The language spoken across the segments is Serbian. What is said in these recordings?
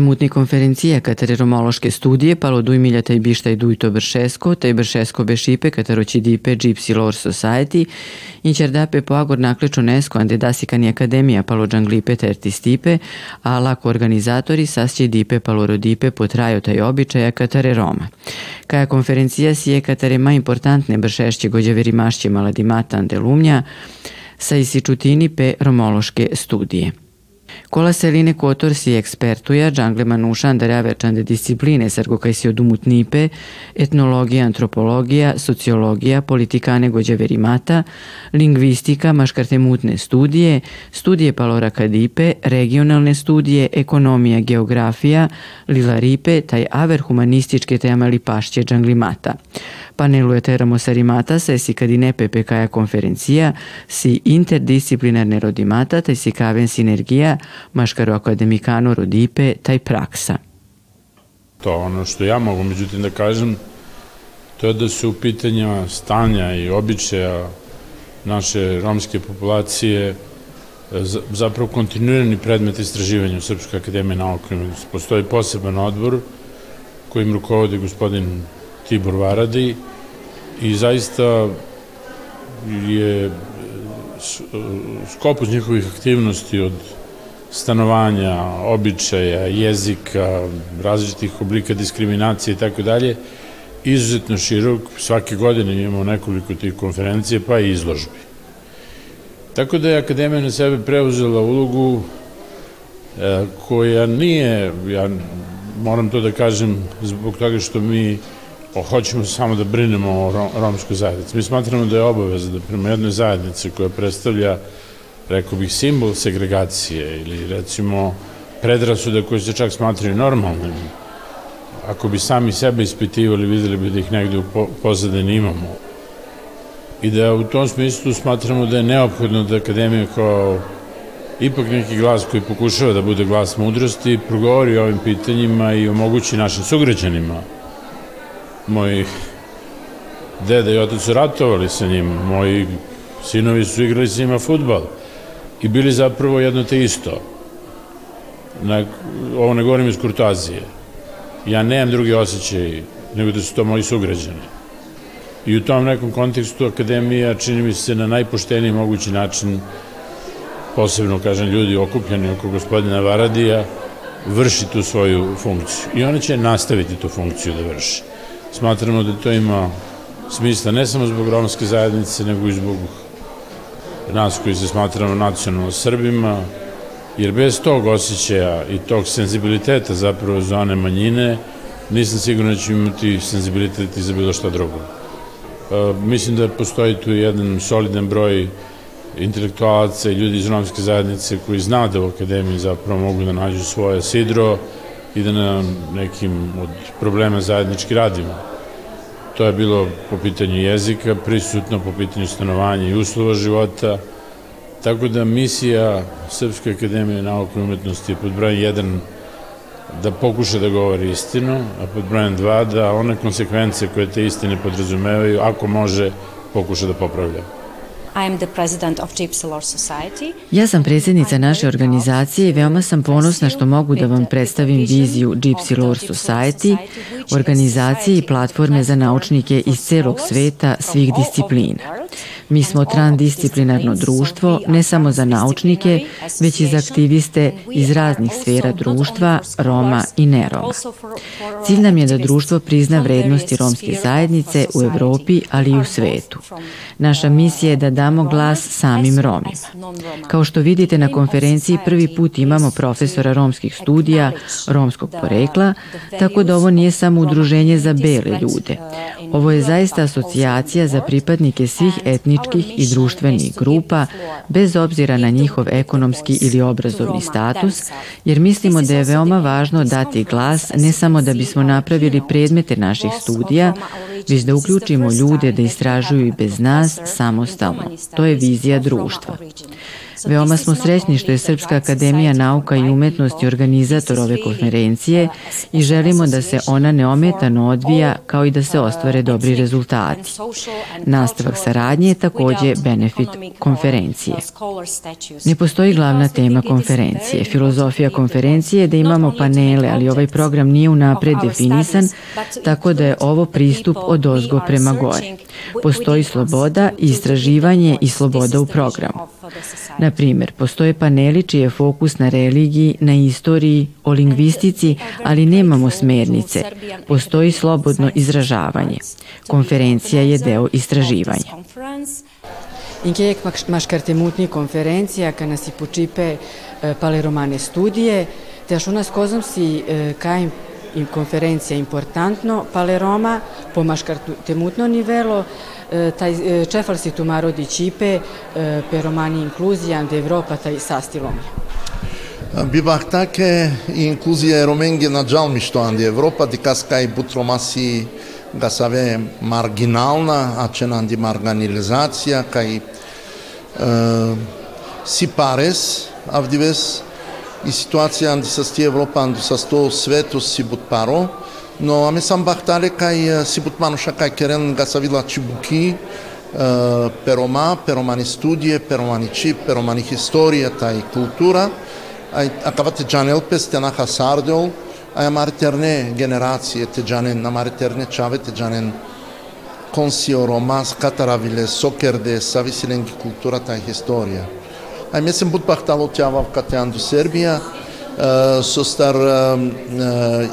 Mutni konferencija katare romološke studije palo duj taj bištaj duj to Bršesko, taj Bršesko bešipe kataro će dipe Gypsy Lore Society, po agor naklečo nesko ande dasikani akademija palo džanglipe terti stipe, a lako organizatori sasće dipe palo rodipe po trajo taj običaja katare Roma. Kaja konferencija si je katare ma importantne bršešće gođaveri mašće maladimata ande lumnja, sa isičutini pe romološke studije. Kola Seline Kotor si ekspertuja, džangle manušan da revečande discipline sargo kaj si odumutnipe, etnologija, antropologija, sociologija, politikane gođaverimata, lingvistika, maškarte mutne studije, studije palora kadipe, regionalne studije, ekonomija, geografija, lilaripe, taj aver humanističke temali pašće džanglimata. Panelu eteramo sarimata sa si kadine PPK konferencija si interdisciplinarne rodimata taj si kaven sinergija maškaro akademikano rodipe taj praksa. To ono što ja mogu međutim da kažem to je da su pitanja stanja i običaja naše romske populacije zapravo kontinuirani predmet istraživanja u Srpskoj akademiji nauke. Postoji poseban odbor kojim rukovodi gospodin Tibor Varadi i zaista je skopus njihovih aktivnosti od stanovanja, običaja, jezika, različitih oblika diskriminacije i tako dalje, izuzetno širok, svake godine imamo nekoliko tih konferencije, pa i izložbi. Tako da je Akademija na sebe preuzela ulogu e, koja nije, ja moram to da kažem, zbog toga što mi hoćemo samo da brinemo o romskoj zajednici. Mi smatramo da je obaveza da prema jednoj zajednici koja predstavlja, rekao bih, simbol segregacije ili recimo predrasude koje se čak smatraju normalnim, ako bi sami sebe ispitivali, videli bi da ih negde u pozadini imamo. I da u tom smislu smatramo da je neophodno da Akademija kao ipak neki glas koji pokušava da bude glas mudrosti progovori o ovim pitanjima i omogući našim sugrađanima moji dede i otac su ratovali sa njim, moji sinovi su igrali sa njima futbal i bili zapravo jedno te isto. Na, ovo ne govorim iz kurtazije. Ja nemam drugi osjećaj nego da su to moji sugrađani. I u tom nekom kontekstu akademija čini mi se na najpošteniji mogući način posebno, kažem, ljudi okupljeni oko gospodina Varadija, vrši tu svoju funkciju. I ona će nastaviti tu funkciju da vrši. Smatramo da to ima smisla ne samo zbog romske zajednice, nego i zbog nas koji se smatramo nacionalno Srbima, jer bez tog osjećaja i tog senzibiliteta zapravo za one manjine, nisam siguran da ćemo imati senzibilitet i za bilo šta drugo. E, mislim da postoji tu jedan solidan broj intelektualaca i ljudi iz romske zajednice koji zna da u akademiji zapravo mogu da nađu svoje sidro, i da na nekim od problema zajednički radimo. To je bilo po pitanju jezika, prisutno po pitanju stanovanja i uslova života, tako da misija Srpske akademije nauke i umetnosti je pod brojem 1 da pokuša da govori istinu, a pod brojem 2 da one konsekvence koje te istine podrazumevaju, ako može, pokuša da popravlja. Ja sam predsjednica naše organizacije i veoma sam ponosna što mogu da vam predstavim viziju Gypsy Lore Society, organizacije i platforme za naučnike iz celog sveta svih disciplina. Mi smo transdisciplinarno društvo ne samo za naučnike, već i za aktiviste iz raznih sfera društva, Roma i neroma. Cilj nam je da društvo prizna vrednosti romske zajednice u Evropi, ali i u svetu. Naša misija je da damo glas samim Romima. Kao što vidite na konferenciji prvi put imamo profesora romskih studija, romskog porekla, tako da ovo nije samo udruženje za bele ljude. Ovo je zaista asocijacija za pripadnike svih etničkih i društvenih grupa, bez obzira na njihov ekonomski ili obrazovni status, jer mislimo da je veoma važno dati glas ne samo da bismo napravili predmete naših studija, već da uključimo ljude da istražuju i bez nas samostalno. To je vizija društva. Veoma smo srećni što je Srpska akademija nauka i umetnosti organizator ove konferencije i želimo da se ona neometano odvija kao i da se ostvare dobri rezultati. Nastavak saradnje je takođe benefit konferencije. Ne postoji glavna tema konferencije. Filozofija konferencije je da imamo panele, ali ovaj program nije unapred definisan, tako da je ovo pristup od ozgo prema gore. Postoji sloboda, istraživanje i sloboda u programu. Na primer, postoje paneli čiji je fokus na religiji, na istoriji, o lingvistici, ali nemamo smernice. Postoji slobodno izražavanje. Konferencija je deo istraživanja. Inkiek maškartemutni konferencija, kana si pučipe paleromane studije, te aš unas kozom si kaim konferencija importantno paleroma po maškartemutno nivelo, taj čefal si tu marodi cipe per romani inclusia de Europa taj sastilom. Бивахтаке и инклузија роменге на джалмишто анди Европа, дикаска и бутромаси да саве маргинална, а че анди марганилизација, кај е, си парес, авдивес, и ситуација анди со сти Европа, анди со сто светот си бутпаро, но аме сам бахтале кај си бутманоша кај керен га са видла чибуки, перома, перомани студије, перомани чип, перомани историјата и култура, а кавате джанел пестена хасардел, а ја мартерне генерације те джанен, на мартерне чаве те джанен консио, ромас, катаравиле, сокерде, сависилен културата и историја. Амьесен буд бахтало тјавав катјан до Србија, со стар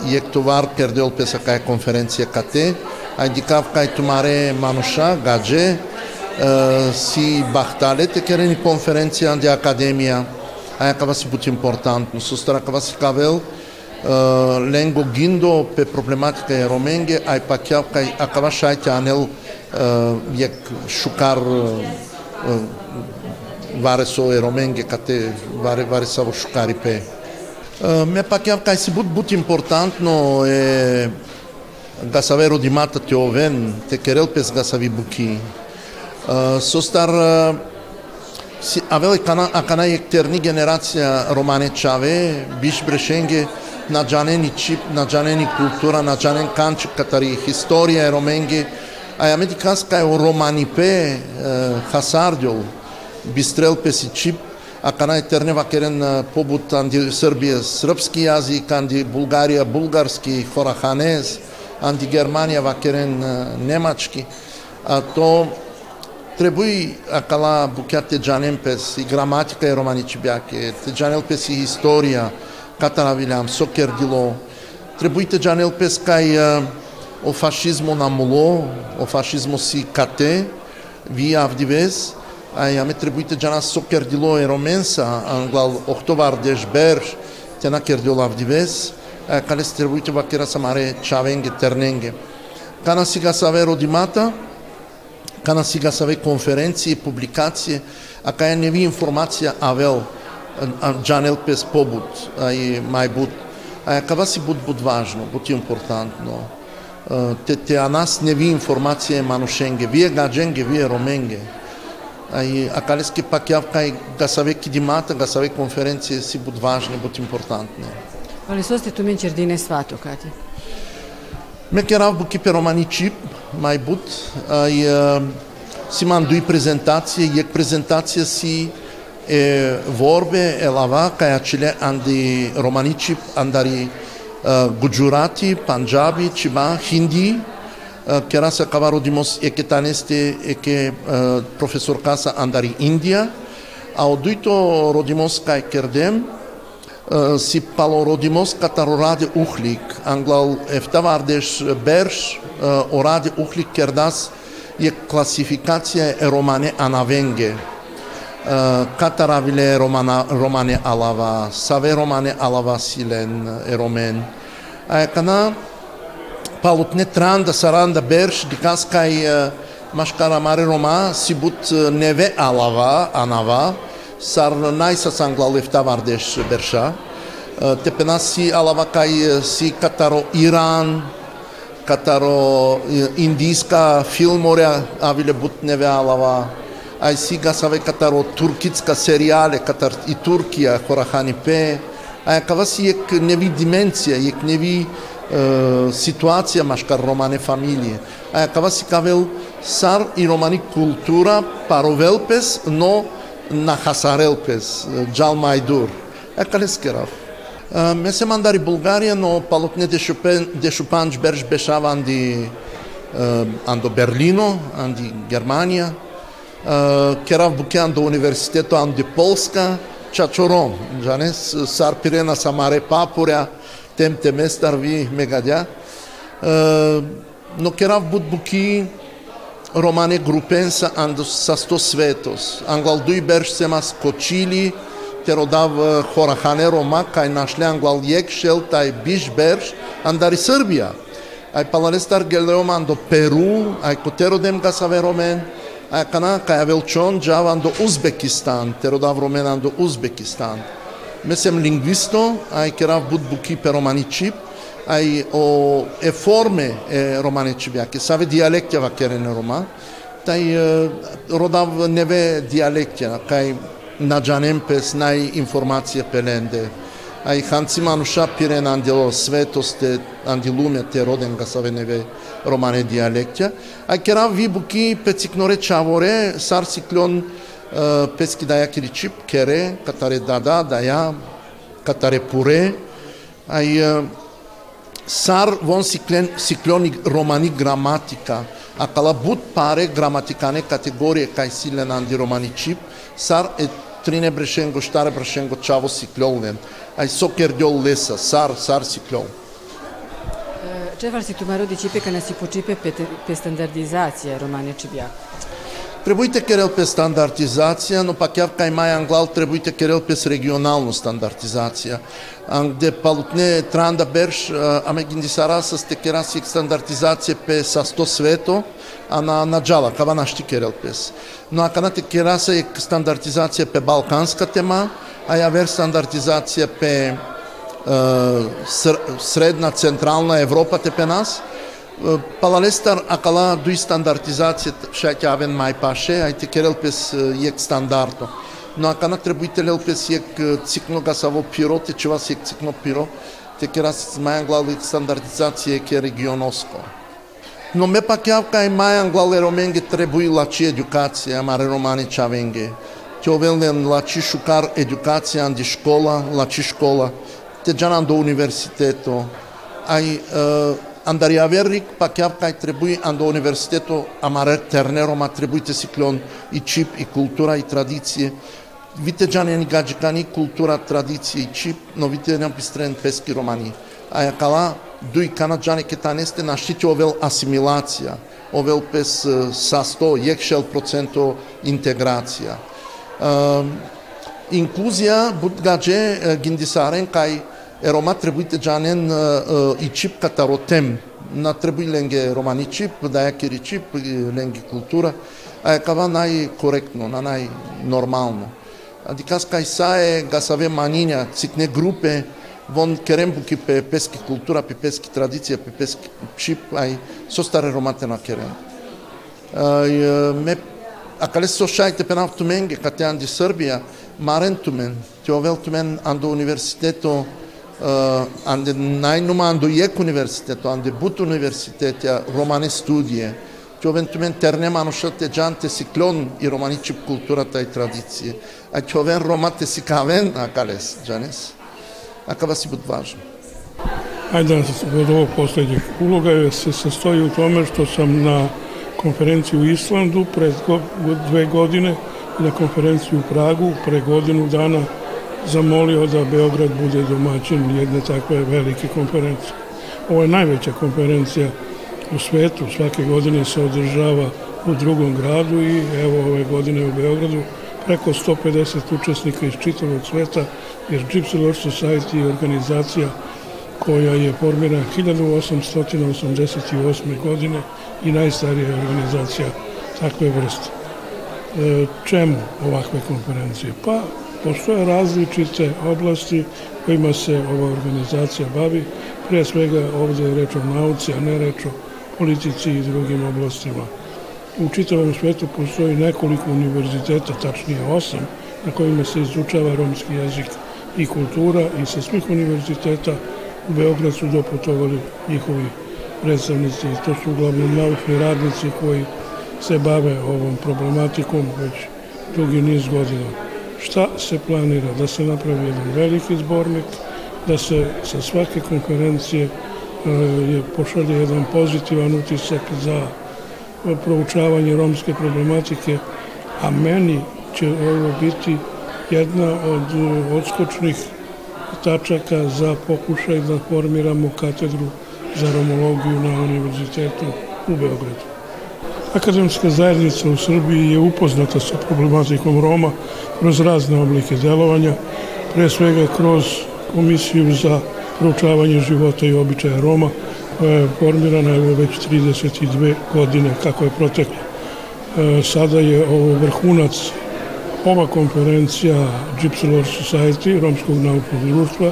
јектовар кердел песа кај конференција кате, ај дикав кај тумаре мануша, гадже, си бахтале, бахталете керени конференција анди академија, ај кава си бут импортантно, со стара кава си кавел, Ленго Гиндо пе проблематика е роменге, ај пакјав кај акава шајте анел јек шукар варе со ероменге кате варе варе са шукари пе. Ме пак ја кај си бут бут импортантно е да са веро димата те овен, те керел пес да са ви буки. Со стар а веле кана а кана ектерни генерација Романе Чаве, биш брешенге на джанени чип, на джанени култура, на джанен канчик катари историја роменге, а американска е романи пе хасардјол бистрел песи чип, а канај Тернева вакерен побут анди Србија српски јазик, анди Булгарија булгарски, хораханез, анди Германија вакерен немачки, а то требуи acala buchiat te janem pes, i gramatica e romanici biache, te janel pes i historia, cataravilham, soccer dilo. Trebuie te janel pes cai uh, o fascismo na mulo, o fascismo si cate, avdives, ја ме требуите джана со кердило и роменса, англал октовар деш берш, те на кердило авдивес, кале се требуите вакера самаре чавенге, терненге. Кана сега саве родимата, кана сега саве конференции, публикации, а кај не ви информација авел, джанел пес побуд, ај мај буд. А кава си буд буд важно, буд импортантно. Те, те а нас не ви информација е манушенге, вие гадженге, вие роменге. Aí, aquelas que para que a saber que de mata, a saber conferência se muito важна, muito importante, né? Ali só se tu me enxergar svato, Kati. Me querer algo que pelo manichip, mai but, aí se mandou apresentação е, ворбе е лава кај чиле анди романичи, андари гуджурати, панджаби, чима, хинди, кераса кавародимос е еке професор каса андари Индија, а од дуито родимос кај кердем, си пало палородимос катарораде ухлик, англал ефтавардеш берш, ораде ухлик кердас е класификација е романе анавенге. Катаравиле романа, романе алава, саве романе алава силен, еромен. А екана, палутне транда саранда берш дикас кај машкара мари рома сибут неве алава анава сар најса сангла лефта вардеш берша. Тепенаси алава кај си катаро иран катаро индиска филморја авиле бут неве алава. Ај си гасаве катаро туркицка сериале, катар и Туркија хорахани пе. Ај кава си ек неви дименција ек неви ситуација машка романе фамилије. А ја кава си кавел сар и романи култура паровелпес, но на хасарелпес, джал майдур. Е калескерав. Ме се мандари Булгарија, но палокне дешупанч берш бешава анди андо Берлино, анди Германија. Керав буке андо университето анди Полска, чачором, жанес, сар пирена са самаре папуреа, темтеме старви мегадя. Но керав будбуки романе групен са са сто светос. Англалдуй берш сема скочили, те родав хорахане рома, кај нашле англал јек шел, тај биш берш, андари Србија. Ај паланестар гелеом андо Перу, ај котеродем га саверомен, ај кана кај авелчон джава андо Узбекистан, те родав ромен андо Узбекистан Месем лингвисто, ај керав буд буки пе романичип, ај о е форме е романичипјаке, саве диалектја ва керене рома, тај родав неве диалектја, кај наджанем пес нај информација пеленде. Ај ханци мануша пирен андело светосте, андилуме те роден гасавеневе романе диалектја. Ај керам ви буки пецикноре чаворе, сар сиклон пески даја киричип, кере, катаре Uh, peski daia kirichip, kere, catare dada, daia, catare pure, ai uh, sar von ciclen, ciclonic romani gramatica, acala but pare gramaticane categorie kai silen andi romanicip, sar et trine breșengo, ștare breșengo, ceavo ciclonen, ai socher diol lesa, sar, sar ciclon. Uh, Cevar si tu maro dicipe că ne si pocipe pe, pe standardizație romane cibiac. Требујте керел пе стандартизација, но пак јав кај мај англал требујте керел пес регионално стандартизација. Анде палутне транда берш, аме гиндисара с сте си стандартизација пе са сто свето, а на на джала, кава нашти керел пес. Но а канате кераса е стандартизација пе балканска тема, а ја вер стандартизација пе средна централна Европа те пе нас, Palalestar akala duj standartizacit shaqja aven maj pashe, ajti kerel pes jek standarto. No akana trebuitelel pes jek cikno gasavo piro, te čivas jek cikno piro, te keras majan glalit standartizacije ke regionosko. No me pak javka i majan glale romenge trebui lači edukacija, mare romani čavenge. Te ovelnen lači šukar edukacija andi škola, lači škola, te džanan do universiteto. Aj, uh, аверрик, пак јав кај требуи андо университето Амарер Тернеро, ма требуите си клон и чип, и култура, и традиција. Вите джани ни гаджикани, култура, традиција и чип, но вите не пистрен пески романи. А ја кала, дуи кана джани ке танесте наштите овел асимилација, овел пес са 100, јекшел проценто интеграција. Инклузија, буд гадже гиндисарен кај Ерома требуите джанен и чип катаротем на требуи ленге романи чип, да ја кири чип, ленги култура, а е кава најкоректно, на најнормално. А дикас кај сае е гасаве маниња, цикне групе, вон керембуки пе пески култура, пе пески традиција, пе пески чип, ај со старе ромате на керем. Ме a kale so šajte penal Србија, kate andi Srbija, тумен андо университето, ande nai numando IEC universiteto, анде but universitetea romane студије, ќе овентумен терне што те джанте си клон и романичи културата и традиција, а ќе овен ромате си кавен, а калес, джанес, а кава си бут важно. Ајде, од овог последњих улога е, се состои у томе што сам на конференција у Исланду пред две години на конференција у Прагу пред годину дана zamolio da Beograd bude domaćin jedne takve velike konferencije. Ovo je najveća konferencija u svetu, svake godine se održava u drugom gradu i evo ove godine u Beogradu preko 150 učesnika iz čitavog sveta, jer Gypsy Lord Society je organizacija koja je formirana 1888. godine i najstarija organizacija takve vrste. E, čemu ovakve konferencije? Pa Postoje različite oblasti kojima se ova organizacija bavi. Pre svega ovde je reč o nauci, a ne reč o politici i drugim oblastima. U čitavom svetu postoji nekoliko univerziteta, tačnije osam, na kojima se izučava romski jezik i kultura i sa svih univerziteta u Beograd su doputovali njihovi predstavnici. To su uglavnom naučni radnici koji se bave ovom problematikom već dugi niz godina. Šta se planira? Da se napravi jedan veliki zbornik, da se sa svake konferencije e, je pošalje jedan pozitivan utisak za proučavanje romske problematike, a meni će ovo biti jedna od odskočnih tačaka za pokušaj da formiramo katedru za romologiju na Univerzitetu u Beogradu. Akademska zajednica u Srbiji je upoznata sa problematikom Roma kroz razne oblike delovanja, pre svega kroz Komisiju za proučavanje života i običaja Roma, koja je formirana evo već 32 godine kako je proteklo. E, sada je ovo vrhunac ova konferencija Gypsy Lore Society, Romskog naučnog društva,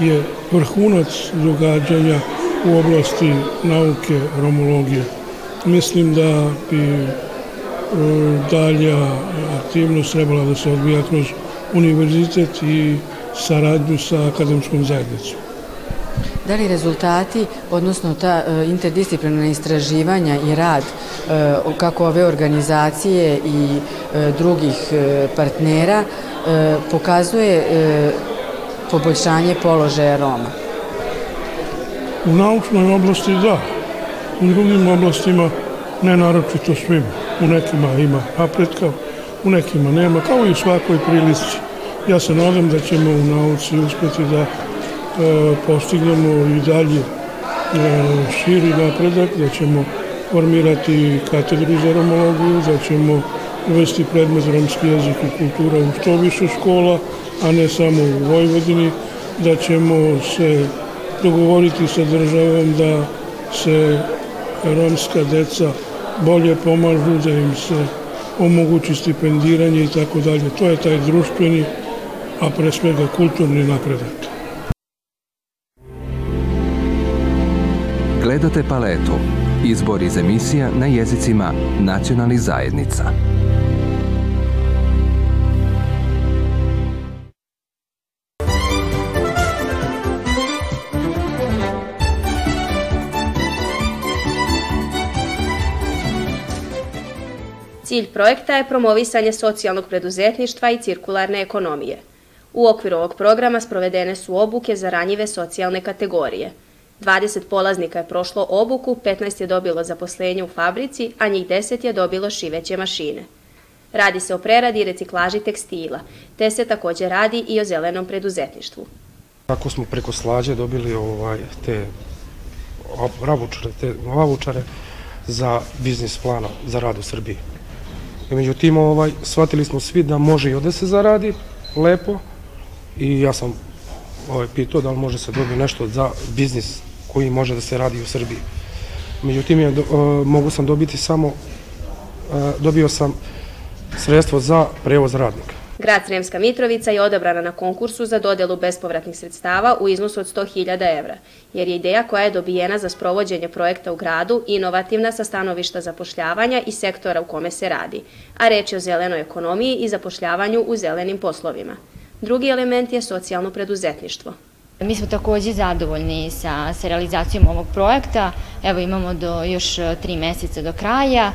je vrhunac događanja u oblasti nauke romologije. Mislim da bi e, dalja aktivnost trebala da se odvija kroz univerzitet i saradnju sa akademskom zajednicom. Da li rezultati, odnosno ta e, interdisciplinarna istraživanja i rad e, kako ove organizacije i drugih partnera pokazuje poboljšanje položaja Roma? U naučnoj oblasti da, u drugim oblastima ne naročito svim. U nekima ima napretka, u nekima nema, kao i u svakoj prilici. Ja se nadam da ćemo u nauci uspeti da E, postignemo i dalje e, širi napredak, da ćemo formirati katedru za romologiju, da ćemo uvesti predmet romski jezik i kultura u što više škola, a ne samo u Vojvodini, da ćemo se dogovoriti sa državom da se romska deca bolje pomažu, da im se omogući stipendiranje i tako dalje. To je taj društveni, a pre svega kulturni napredak. Gledate paletu. Izbor iz emisija na jezicima nacionalnih zajednica. Cilj projekta je promovisanje socijalnog preduzetništva i cirkularne ekonomije. U okviru ovog programa sprovedene su obuke za ranjive socijalne kategorije – 20 polaznika je prošlo obuku, 15 je dobilo zaposlenje u fabrici, a njih 10 je dobilo šiveće mašine. Radi se o preradi i reciklaži tekstila, te se takođe radi i o zelenom preduzetništvu. Tako smo preko slađe dobili ovaj, te ravučare, te lavučare za biznis plana za rad u Srbiji. I međutim, ovaj, shvatili smo svi da može i ovde se zaradi lepo i ja sam ovaj, pitao da li može se dobiti nešto za biznis koji može da se radi u Srbiji. Međutim, je, uh, mogu sam dobiti samo, uh, dobio sam sredstvo za prevoz radnika. Grad Sremska Mitrovica je odabrana na konkursu za dodelu bespovratnih sredstava u iznosu od 100.000 evra, jer je ideja koja je dobijena za sprovođenje projekta u gradu inovativna sa stanovišta zapošljavanja i sektora u kome se radi, a reč je o zelenoj ekonomiji i zapošljavanju u zelenim poslovima. Drugi element je socijalno preduzetništvo. Mi smo takođe zadovoljni sa, sa realizacijom ovog projekta. Evo imamo do još tri meseca do kraja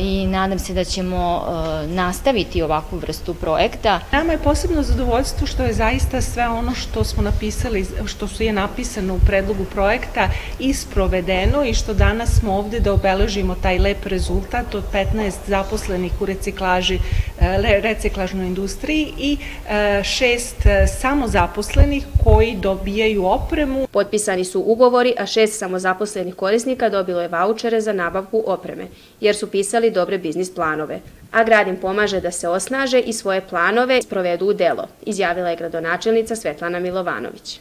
i nadam se da ćemo e, nastaviti ovakvu vrstu projekta. Nama je posebno zadovoljstvo što je zaista sve ono što smo napisali, što su je napisano u predlogu projekta isprovedeno i što danas smo ovde da obeležimo taj lep rezultat od 15 zaposlenih u reciklaži, e, reciklažnoj industriji i e, šest samozaposlenih koji dobijaju opremu. Potpisani su ugovori, a šest samozaposlenih korisnika dobilo je vaučere za nabavku opreme, jer su pisali dobre biznis planove, a grad im pomaže da se osnaže i svoje planove sprovedu u delo, izjavila je gradonačelnica Svetlana Milovanović.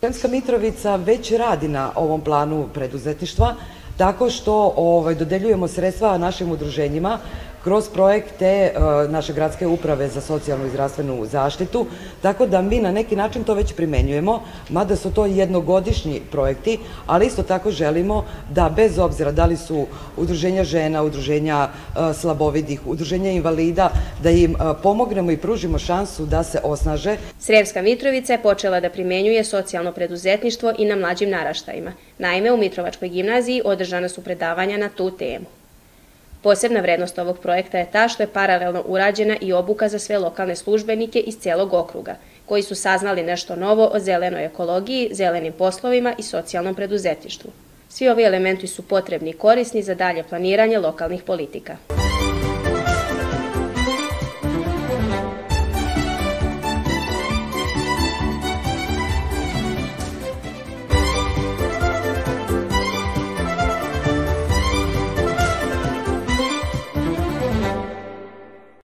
Sremska Mitrovica već radi na ovom planu preduzetništva tako što ovaj, dodeljujemo sredstva našim udruženjima kroz projekte naše gradske uprave za socijalnu i zdravstvenu zaštitu, tako da mi na neki način to već primenjujemo, mada su to jednogodišnji projekti, ali isto tako želimo da bez obzira da li su udruženja žena, udruženja slabovidih, udruženja invalida, da im pomognemo i pružimo šansu da se osnaže. Sremska Mitrovica je počela da primenjuje socijalno preduzetništvo i na mlađim naraštajima. Naime, u Mitrovačkoj gimnaziji održana su predavanja na tu temu. Posebna vrednost ovog projekta je ta što je paralelno urađena i obuka za sve lokalne službenike iz celog okruga, koji su saznali nešto novo o zelenoj ekologiji, zelenim poslovima i socijalnom preduzetištvu. Svi ovi elementi su potrebni i korisni za dalje planiranje lokalnih politika.